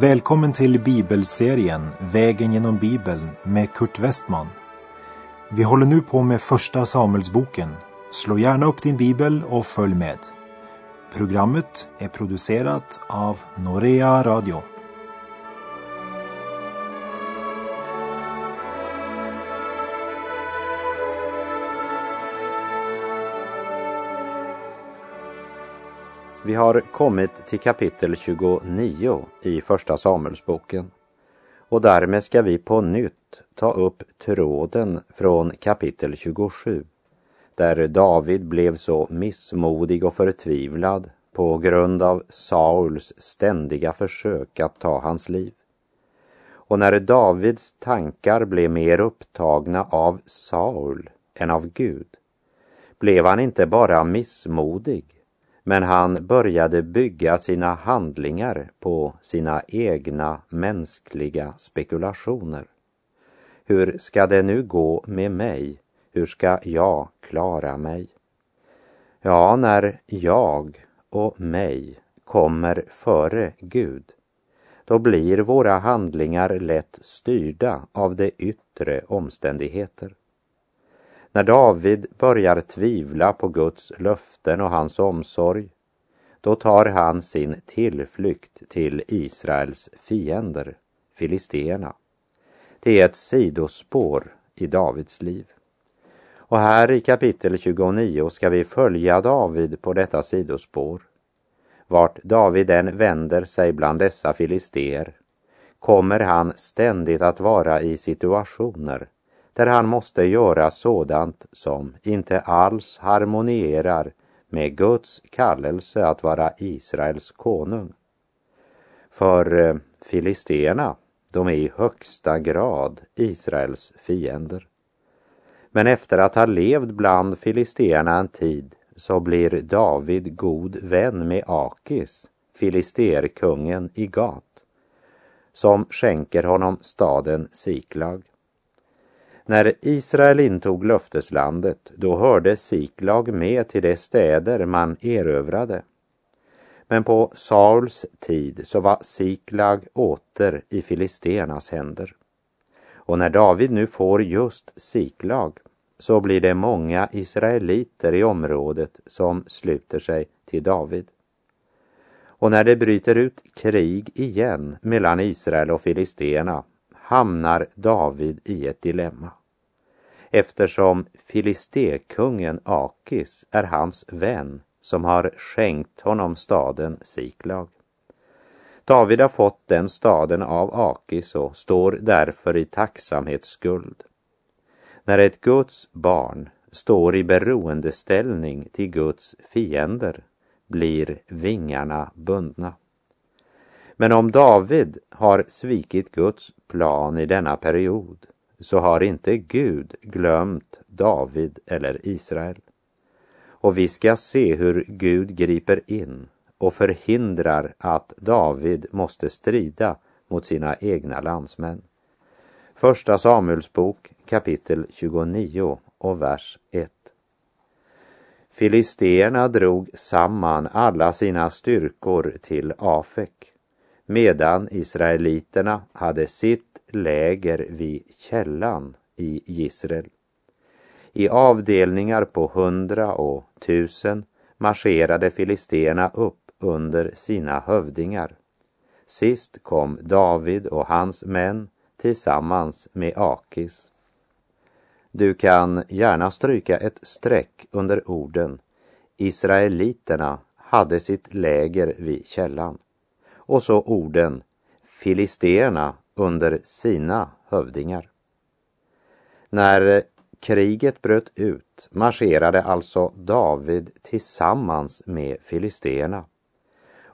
Välkommen till bibelserien Vägen genom Bibeln med Kurt Westman. Vi håller nu på med Första Samuelsboken. Slå gärna upp din bibel och följ med. Programmet är producerat av Norea Radio. Vi har kommit till kapitel 29 i Första Samuelsboken och därmed ska vi på nytt ta upp tråden från kapitel 27 där David blev så missmodig och förtvivlad på grund av Sauls ständiga försök att ta hans liv. Och när Davids tankar blev mer upptagna av Saul än av Gud blev han inte bara missmodig men han började bygga sina handlingar på sina egna mänskliga spekulationer. Hur ska det nu gå med mig? Hur ska jag klara mig? Ja, när jag och mig kommer före Gud, då blir våra handlingar lätt styrda av de yttre omständigheter. När David börjar tvivla på Guds löften och hans omsorg, då tar han sin tillflykt till Israels fiender, filisteerna. Det är ett sidospår i Davids liv. Och här i kapitel 29 ska vi följa David på detta sidospår. Vart David än vänder sig bland dessa filister kommer han ständigt att vara i situationer där han måste göra sådant som inte alls harmonierar med Guds kallelse att vara Israels konung. För eh, filisterna, de är i högsta grad Israels fiender. Men efter att ha levt bland filisterna en tid så blir David god vän med Akis, filisterkungen i Gat, som skänker honom staden Siklag. När Israel intog löfteslandet, då hörde Siklag med till de städer man erövrade. Men på Sauls tid så var Siklag åter i filisternas händer. Och när David nu får just Siklag så blir det många israeliter i området som sluter sig till David. Och när det bryter ut krig igen mellan Israel och filisterna hamnar David i ett dilemma. Eftersom filistekungen Akis är hans vän som har skänkt honom staden Siklag. David har fått den staden av Akis och står därför i tacksamhetsskuld. När ett Guds barn står i beroendeställning till Guds fiender blir vingarna bundna. Men om David har svikit Guds plan i denna period så har inte Gud glömt David eller Israel. Och vi ska se hur Gud griper in och förhindrar att David måste strida mot sina egna landsmän. Första Samuelsbok kapitel 29 och vers 1. Filisterna drog samman alla sina styrkor till Afek medan israeliterna hade sitt läger vid källan i Israel. I avdelningar på hundra och tusen marscherade filisterna upp under sina hövdingar. Sist kom David och hans män tillsammans med Akis. Du kan gärna stryka ett streck under orden Israeliterna hade sitt läger vid källan och så orden Filisterna under sina hövdingar. När kriget bröt ut marscherade alltså David tillsammans med filisterna.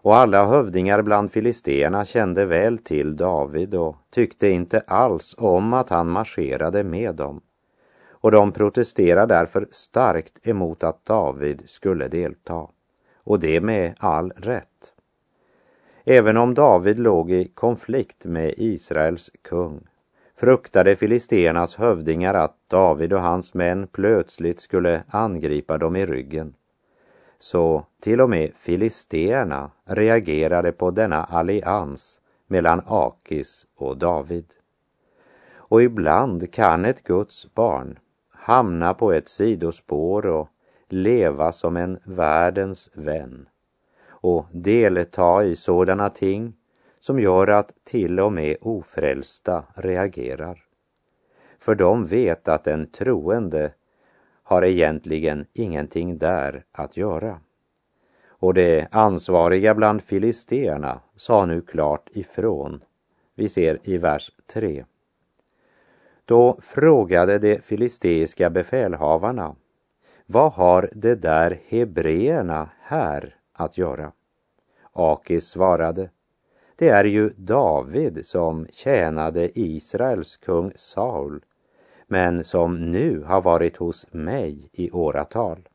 Och alla hövdingar bland filisterna kände väl till David och tyckte inte alls om att han marscherade med dem. Och de protesterade därför starkt emot att David skulle delta. Och det med all rätt. Även om David låg i konflikt med Israels kung fruktade filisternas hövdingar att David och hans män plötsligt skulle angripa dem i ryggen. Så till och med filisterna reagerade på denna allians mellan Akis och David. Och ibland kan ett Guds barn hamna på ett sidospår och leva som en världens vän och delta i sådana ting som gör att till och med ofrälsta reagerar. För de vet att en troende har egentligen ingenting där att göra. Och de ansvariga bland filisterna sa nu klart ifrån. Vi ser i vers 3. Då frågade de filisteiska befälhavarna, vad har de där hebreerna här att göra? Akis svarade, det är ju David som tjänade Israels kung Saul, men som nu har varit hos mig i åratal.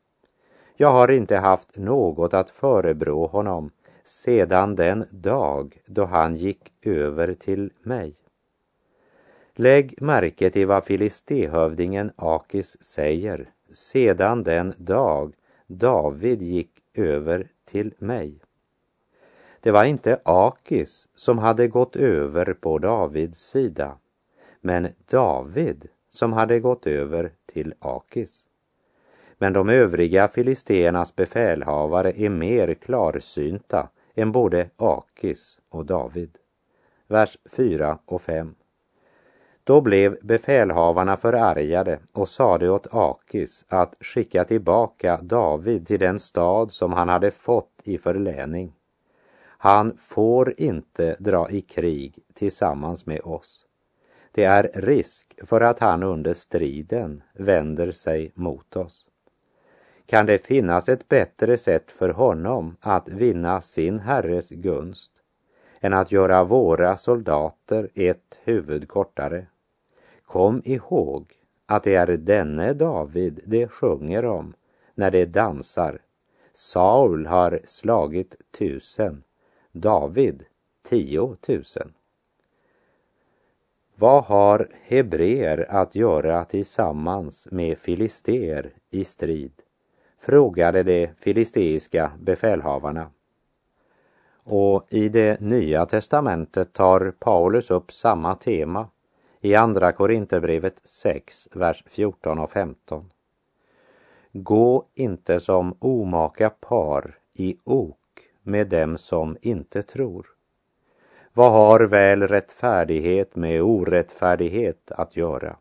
Jag har inte haft något att förebrå honom sedan den dag då han gick över till mig. Lägg märke till vad filistehövdingen Akis säger sedan den dag David gick över till mig. Det var inte Akis som hade gått över på Davids sida, men David som hade gått över till Akis. Men de övriga filisteernas befälhavare är mer klarsynta än både Akis och David. Vers 4 och 5. Då blev befälhavarna förargade och sade åt Akis att skicka tillbaka David till den stad som han hade fått i förläning. Han får inte dra i krig tillsammans med oss. Det är risk för att han under striden vänder sig mot oss. Kan det finnas ett bättre sätt för honom att vinna sin herres gunst än att göra våra soldater ett huvud kortare? Kom ihåg att det är denne David det sjunger om när det dansar. Saul har slagit tusen, David tio tusen. Vad har hebreer att göra tillsammans med filister i strid? frågade de filisteiska befälhavarna. Och i det nya testamentet tar Paulus upp samma tema i Andra Korinthierbrevet 6, vers 14 och 15. Gå inte som omaka par i ok med dem som inte tror. Vad har väl rättfärdighet med orättfärdighet att göra?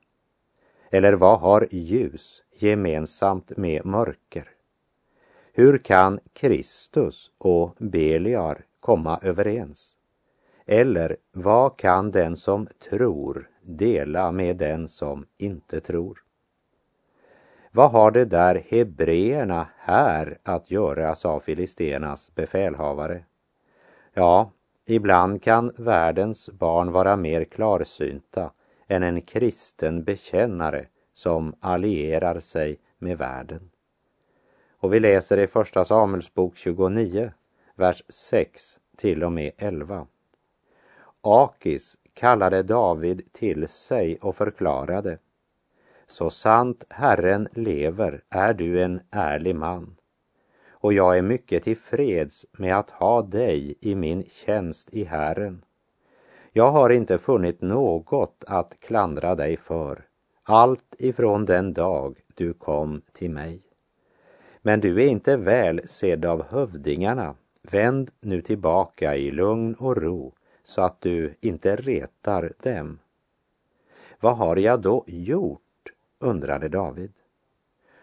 Eller vad har ljus gemensamt med mörker? Hur kan Kristus och Beliar komma överens? Eller vad kan den som tror dela med den som inte tror? Vad har det där hebreerna här att göra, sa filisternas befälhavare. Ja, ibland kan världens barn vara mer klarsynta än en kristen bekännare som allierar sig med världen. Och vi läser i Första Samuelsbok 29, vers 6 till och med 11. Akis kallade David till sig och förklarade Så sant Herren lever är du en ärlig man och jag är mycket tillfreds med att ha dig i min tjänst i Herren. Jag har inte funnit något att klandra dig för, allt ifrån den dag du kom till mig. Men du är inte väl sedd av hövdingarna. Vänd nu tillbaka i lugn och ro så att du inte retar dem. Vad har jag då gjort? undrade David.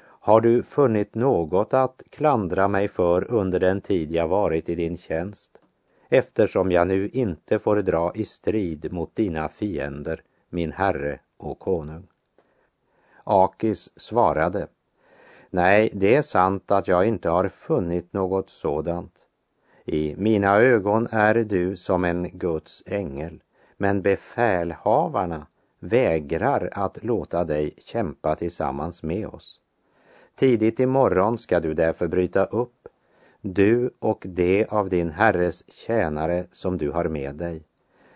Har du funnit något att klandra mig för under den tid jag varit i din tjänst? Eftersom jag nu inte får dra i strid mot dina fiender, min herre och konung. Akis svarade, Nej, det är sant att jag inte har funnit något sådant. I mina ögon är du som en Guds ängel, men befälhavarna vägrar att låta dig kämpa tillsammans med oss. Tidigt i morgon ska du därför bryta upp, du och det av din herres tjänare som du har med dig.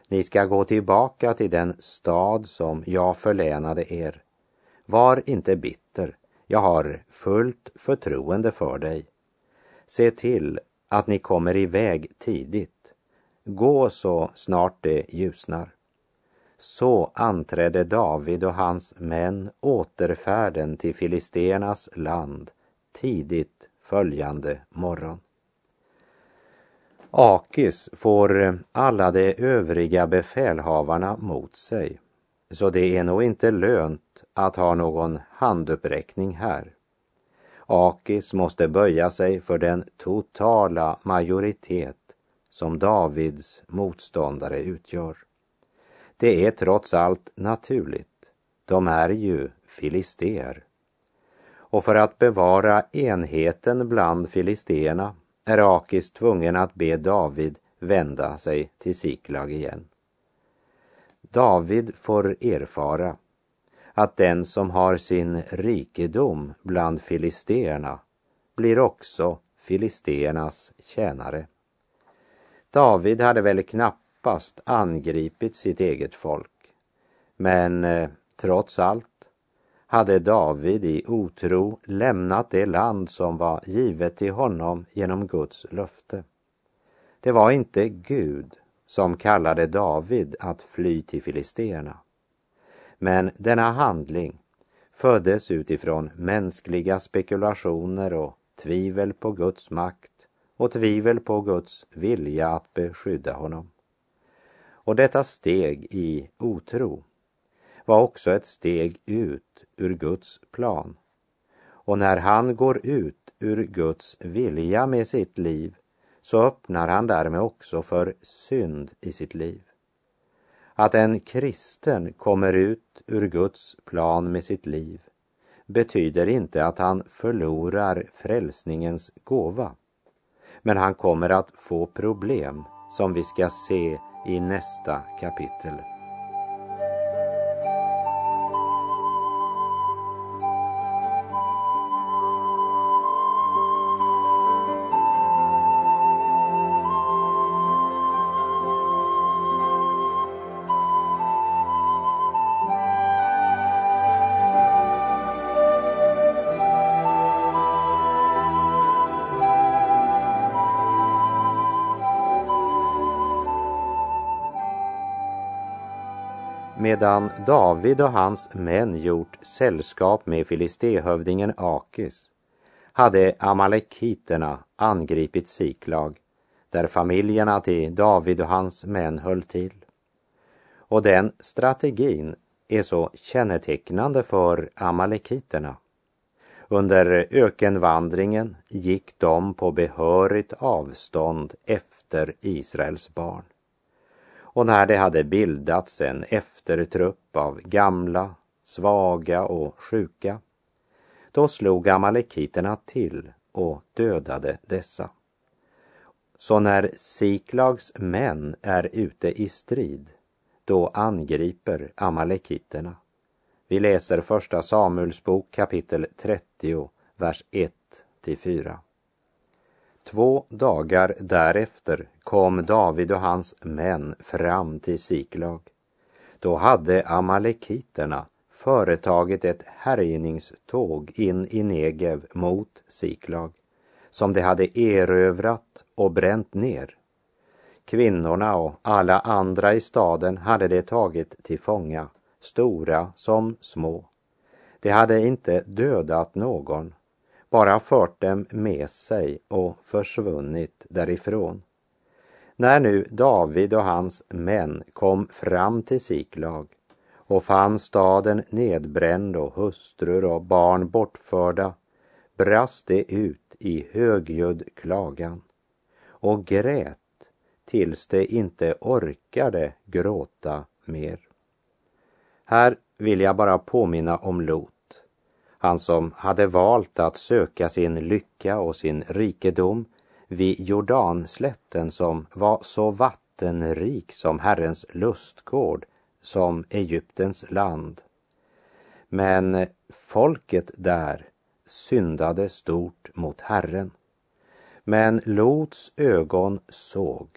Ni ska gå tillbaka till den stad som jag förlänade er. Var inte bitter, jag har fullt förtroende för dig. Se till att ni kommer iväg tidigt. gå så snart det ljusnar. Så anträdde David och hans män återfärden till Filisternas land tidigt följande morgon. Akis får alla de övriga befälhavarna mot sig, så det är nog inte lönt att ha någon handuppräckning här. Akis måste böja sig för den totala majoritet som Davids motståndare utgör. Det är trots allt naturligt. De är ju filister. Och för att bevara enheten bland filisterna är Akis tvungen att be David vända sig till Siklag igen. David får erfara att den som har sin rikedom bland filisterna blir också filisternas tjänare. David hade väl knappast angripit sitt eget folk, men eh, trots allt hade David i otro lämnat det land som var givet till honom genom Guds löfte. Det var inte Gud som kallade David att fly till filisterna. Men denna handling föddes utifrån mänskliga spekulationer och tvivel på Guds makt och tvivel på Guds vilja att beskydda honom. Och detta steg i otro var också ett steg ut ur Guds plan. Och när han går ut ur Guds vilja med sitt liv så öppnar han därmed också för synd i sitt liv. Att en kristen kommer ut ur Guds plan med sitt liv betyder inte att han förlorar frälsningens gåva. Men han kommer att få problem som vi ska se i nästa kapitel. Sedan David och hans män gjort sällskap med filistehövdingen Akis hade amalekiterna angripit Siklag där familjerna till David och hans män höll till. Och den strategin är så kännetecknande för amalekiterna. Under ökenvandringen gick de på behörigt avstånd efter Israels barn och när det hade bildats en eftertrupp av gamla, svaga och sjuka, då slog amalekiterna till och dödade dessa. Så när Siklags män är ute i strid, då angriper amalekiterna. Vi läser första Samuelsbok kapitel 30, vers 1 till 4. Två dagar därefter kom David och hans män fram till Siklag. Då hade amalekiterna företagit ett härjningståg in i Negev mot Siklag, som de hade erövrat och bränt ner. Kvinnorna och alla andra i staden hade de tagit till fånga, stora som små. De hade inte dödat någon, bara fört dem med sig och försvunnit därifrån. När nu David och hans män kom fram till Siklag och fann staden nedbränd och hustrur och barn bortförda brast de ut i högljudd klagan och grät tills de inte orkade gråta mer. Här vill jag bara påminna om Lot han som hade valt att söka sin lycka och sin rikedom vid Jordanslätten som var så vattenrik som Herrens lustgård, som Egyptens land. Men folket där syndade stort mot Herren. Men Lots ögon såg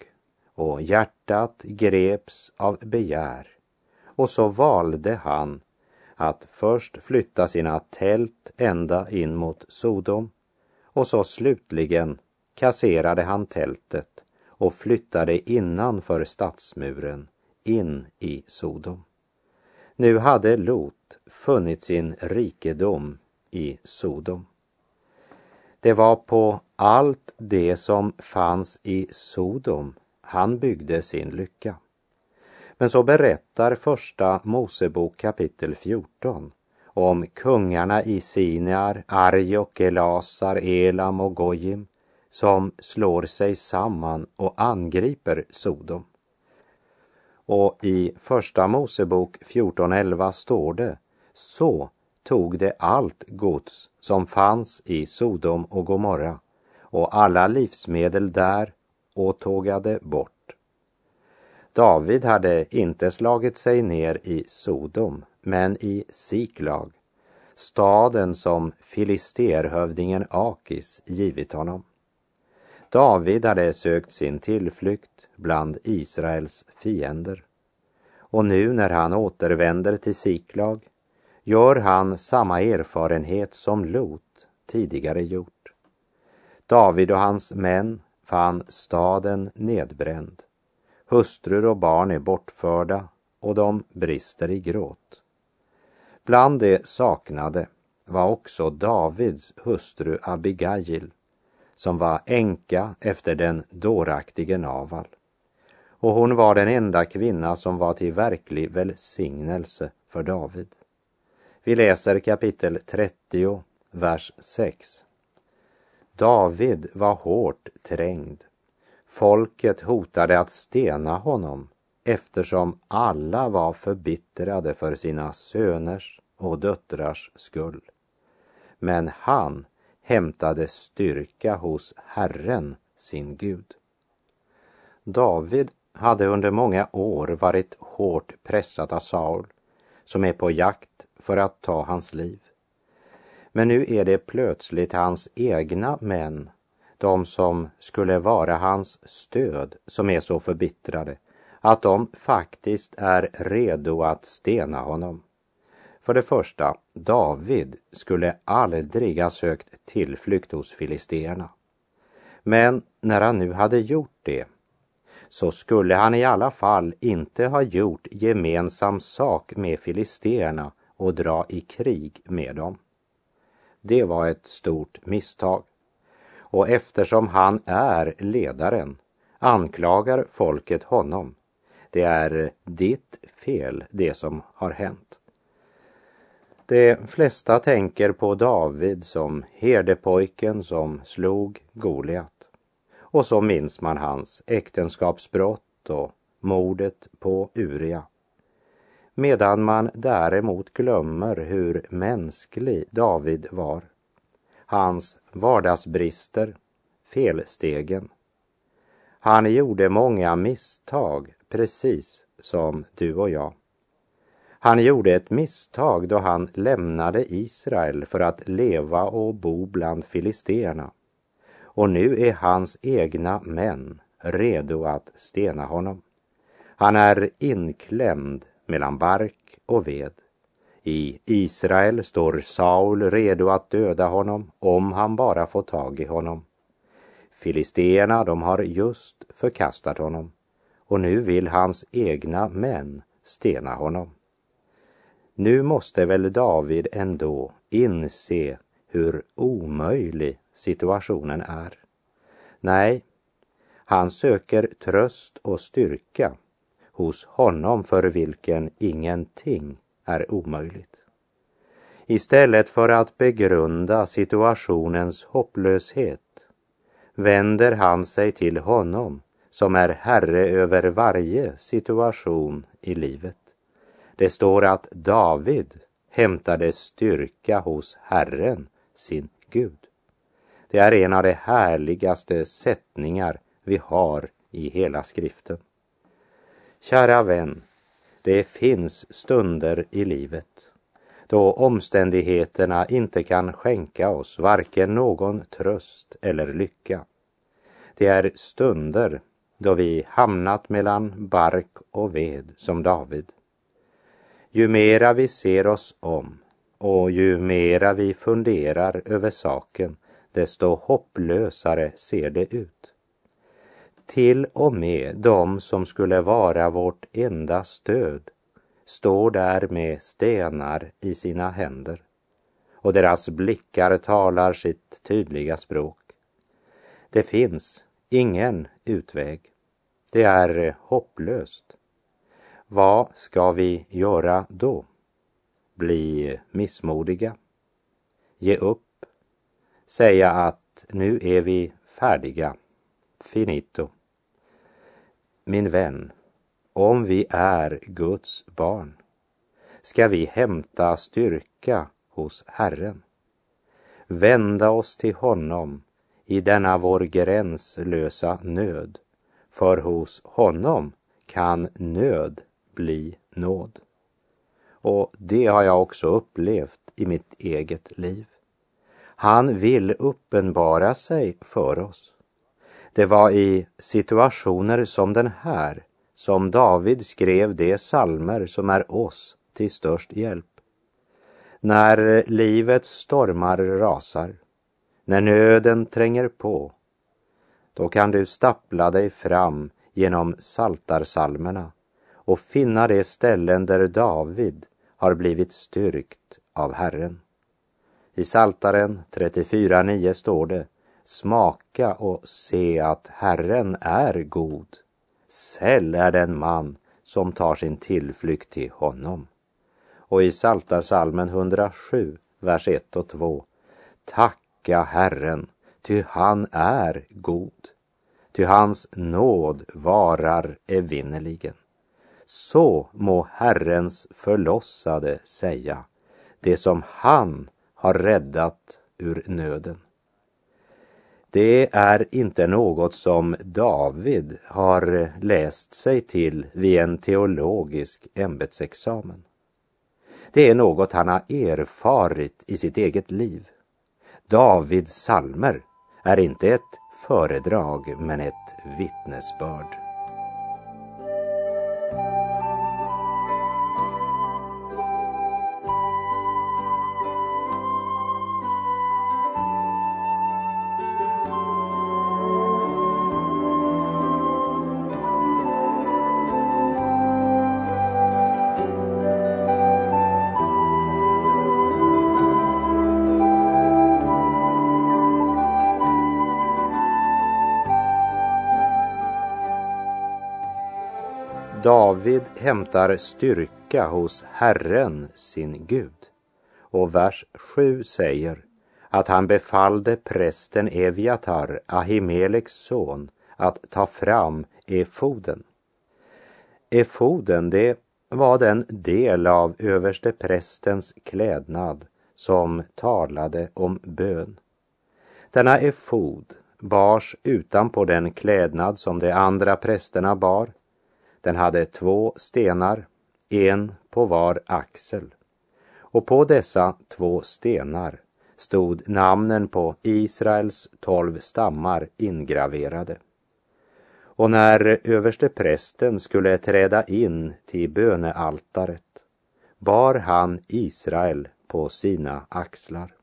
och hjärtat greps av begär och så valde han att först flytta sina tält ända in mot Sodom och så slutligen kasserade han tältet och flyttade innanför stadsmuren in i Sodom. Nu hade Lot funnit sin rikedom i Sodom. Det var på allt det som fanns i Sodom han byggde sin lycka. Men så berättar första Mosebok kapitel 14 om kungarna i Sinear, Arjok, Elasar, Elam och Gojim som slår sig samman och angriper Sodom. Och i Första Mosebok 14.11 står det Så tog det allt gods som fanns i Sodom och Gomorra och alla livsmedel där och tågade bort. David hade inte slagit sig ner i Sodom, men i Siklag, staden som filisterhövdingen Akis givit honom. David hade sökt sin tillflykt bland Israels fiender. Och nu när han återvänder till Siklag gör han samma erfarenhet som Lot tidigare gjort. David och hans män fann staden nedbränd. Hustrur och barn är bortförda och de brister i gråt. Bland de saknade var också Davids hustru Abigail som var änka efter den dåraktige Naval. Och hon var den enda kvinna som var till verklig välsignelse för David. Vi läser kapitel 30, vers 6. David var hårt trängd. Folket hotade att stena honom eftersom alla var förbittrade för sina söners och döttrars skull. Men han hämtade styrka hos Herren, sin Gud. David hade under många år varit hårt pressad av Saul som är på jakt för att ta hans liv. Men nu är det plötsligt hans egna män, de som skulle vara hans stöd, som är så förbittrade att de faktiskt är redo att stena honom. För det första, David skulle aldrig ha sökt tillflykt hos filisteerna. Men när han nu hade gjort det så skulle han i alla fall inte ha gjort gemensam sak med filisteerna och dra i krig med dem. Det var ett stort misstag. Och eftersom han är ledaren anklagar folket honom. Det är ditt fel det som har hänt. De flesta tänker på David som herdepojken som slog Goliat. Och så minns man hans äktenskapsbrott och mordet på Uria. Medan man däremot glömmer hur mänsklig David var. Hans vardagsbrister, felstegen. Han gjorde många misstag, precis som du och jag. Han gjorde ett misstag då han lämnade Israel för att leva och bo bland filisterna. Och nu är hans egna män redo att stena honom. Han är inklämd mellan bark och ved. I Israel står Saul redo att döda honom om han bara får tag i honom. Filisteerna, de har just förkastat honom och nu vill hans egna män stena honom. Nu måste väl David ändå inse hur omöjlig situationen är. Nej, han söker tröst och styrka hos honom för vilken ingenting är omöjligt. Istället för att begrunda situationens hopplöshet vänder han sig till honom som är herre över varje situation i livet. Det står att David hämtade styrka hos Herren, sin Gud. Det är en av de härligaste sättningar vi har i hela skriften. Kära vän, det finns stunder i livet då omständigheterna inte kan skänka oss varken någon tröst eller lycka. Det är stunder då vi hamnat mellan bark och ved som David. Ju mera vi ser oss om och ju mera vi funderar över saken, desto hopplösare ser det ut. Till och med de som skulle vara vårt enda stöd står där med stenar i sina händer och deras blickar talar sitt tydliga språk. Det finns ingen utväg. Det är hopplöst. Vad ska vi göra då? Bli missmodiga? Ge upp? Säga att nu är vi färdiga? Finito. Min vän, om vi är Guds barn ska vi hämta styrka hos Herren. Vända oss till honom i denna vår gränslösa nöd, för hos honom kan nöd bli nåd. Och det har jag också upplevt i mitt eget liv. Han vill uppenbara sig för oss. Det var i situationer som den här som David skrev de salmer som är oss till störst hjälp. När livets stormar rasar, när nöden tränger på, då kan du stappla dig fram genom saltarsalmerna och finna de ställen där David har blivit styrkt av Herren. I Saltaren 34.9 står det Smaka och se att Herren är god. Säll är den man som tar sin tillflykt till honom. Och i Saltarsalmen 107, vers 1 och 2. Tacka Herren, ty han är god. Ty hans nåd varar evinnerligen. Så må Herrens förlossade säga, det som han har räddat ur nöden. Det är inte något som David har läst sig till vid en teologisk ämbetsexamen. Det är något han har erfarit i sitt eget liv. Davids salmer är inte ett föredrag men ett vittnesbörd. David hämtar styrka hos Herren, sin Gud. Och vers 7 säger att han befallde prästen Eviatar, Ahimeleks son, att ta fram efoden. Efoden, det var den del av överste prästens klädnad som talade om bön. Denna efod bars utanpå den klädnad som de andra prästerna bar den hade två stenar, en på var axel. Och på dessa två stenar stod namnen på Israels tolv stammar ingraverade. Och när överste prästen skulle träda in till bönealtaret bar han Israel på sina axlar.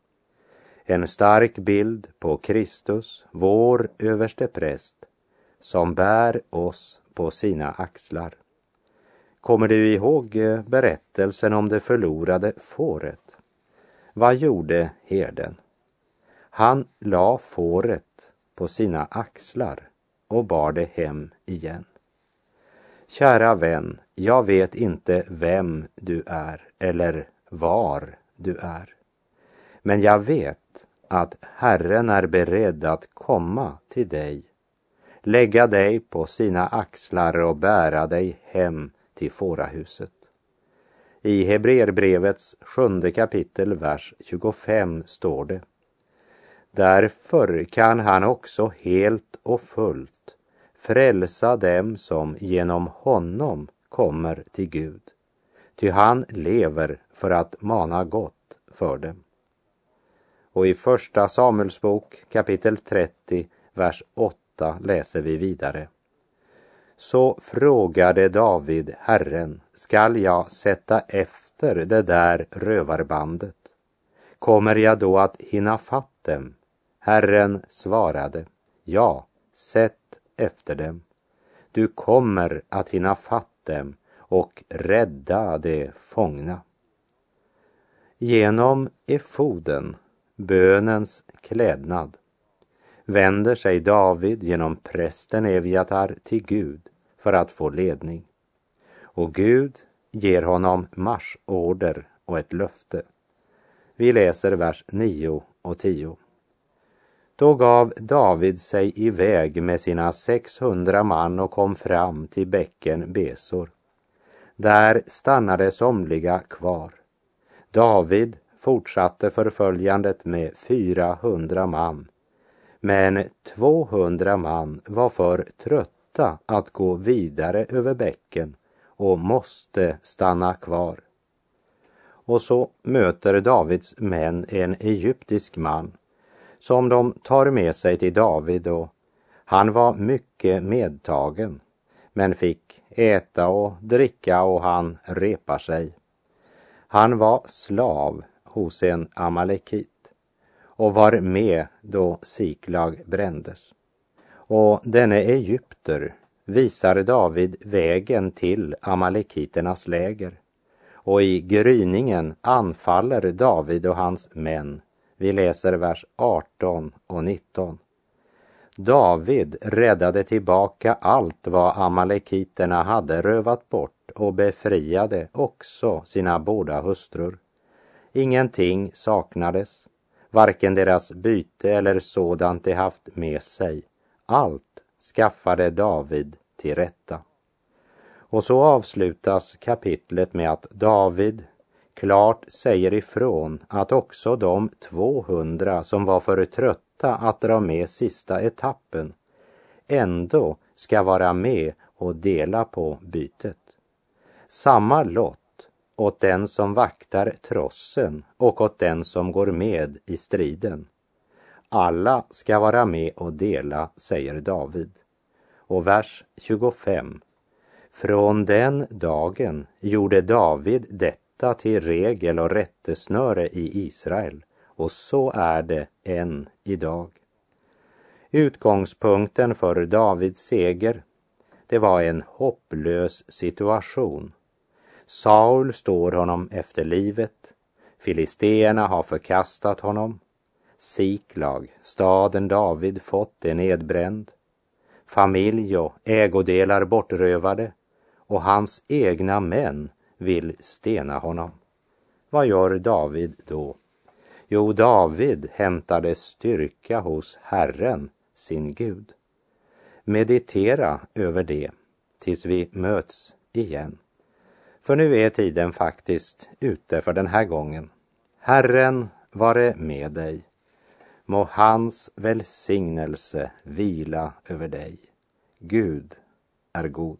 En stark bild på Kristus, vår överste präst, som bär oss på sina axlar. Kommer du ihåg eh, berättelsen om det förlorade fåret? Vad gjorde herden? Han la fåret på sina axlar och bar det hem igen. Kära vän, jag vet inte vem du är eller var du är. Men jag vet att Herren är beredd att komma till dig lägga dig på sina axlar och bära dig hem till fårahuset. I Hebreerbrevets sjunde kapitel, vers 25 står det. Därför kan han också helt och fullt frälsa dem som genom honom kommer till Gud. Ty han lever för att mana gott för dem. Och i Första Samuelsbok kapitel 30, vers 8 8 läser vi vidare. Så frågade David Herren, skall jag sätta efter det där rövarbandet? Kommer jag då att hinna fatt dem? Herren svarade, ja, sätt efter dem. Du kommer att hinna fatt dem och rädda de fångna. Genom efoden, bönens klädnad, vänder sig David genom prästen Eviatar till Gud för att få ledning. Och Gud ger honom marschorder och ett löfte. Vi läser vers 9 och 10. Då gav David sig iväg med sina 600 man och kom fram till bäcken Besor. Där stannade somliga kvar. David fortsatte förföljandet med 400 man. Men 200 man var för trötta att gå vidare över bäcken och måste stanna kvar. Och så möter Davids män en egyptisk man som de tar med sig till David och han var mycket medtagen men fick äta och dricka och han repar sig. Han var slav hos en amalekit och var med då Siklag brändes. Och denne egypter visar David vägen till amalekiternas läger och i gryningen anfaller David och hans män. Vi läser vers 18 och 19. David räddade tillbaka allt vad amalekiterna hade rövat bort och befriade också sina båda hustrur. Ingenting saknades, varken deras byte eller sådant de haft med sig. Allt skaffade David till rätta. Och så avslutas kapitlet med att David klart säger ifrån att också de 200 som var för trötta att dra med sista etappen ändå ska vara med och dela på bytet. Samma lott åt den som vaktar trossen och åt den som går med i striden. Alla ska vara med och dela, säger David. Och vers 25. Från den dagen gjorde David detta till regel och rättesnöre i Israel och så är det än idag. Utgångspunkten för Davids seger, det var en hopplös situation. Saul står honom efter livet. Filisteerna har förkastat honom. Siklag, staden David fått, är nedbränd. Familj och ägodelar bortrövade och hans egna män vill stena honom. Vad gör David då? Jo, David hämtade styrka hos Herren, sin Gud. Meditera över det tills vi möts igen. För nu är tiden faktiskt ute för den här gången. Herren vare med dig. Må hans välsignelse vila över dig. Gud är god.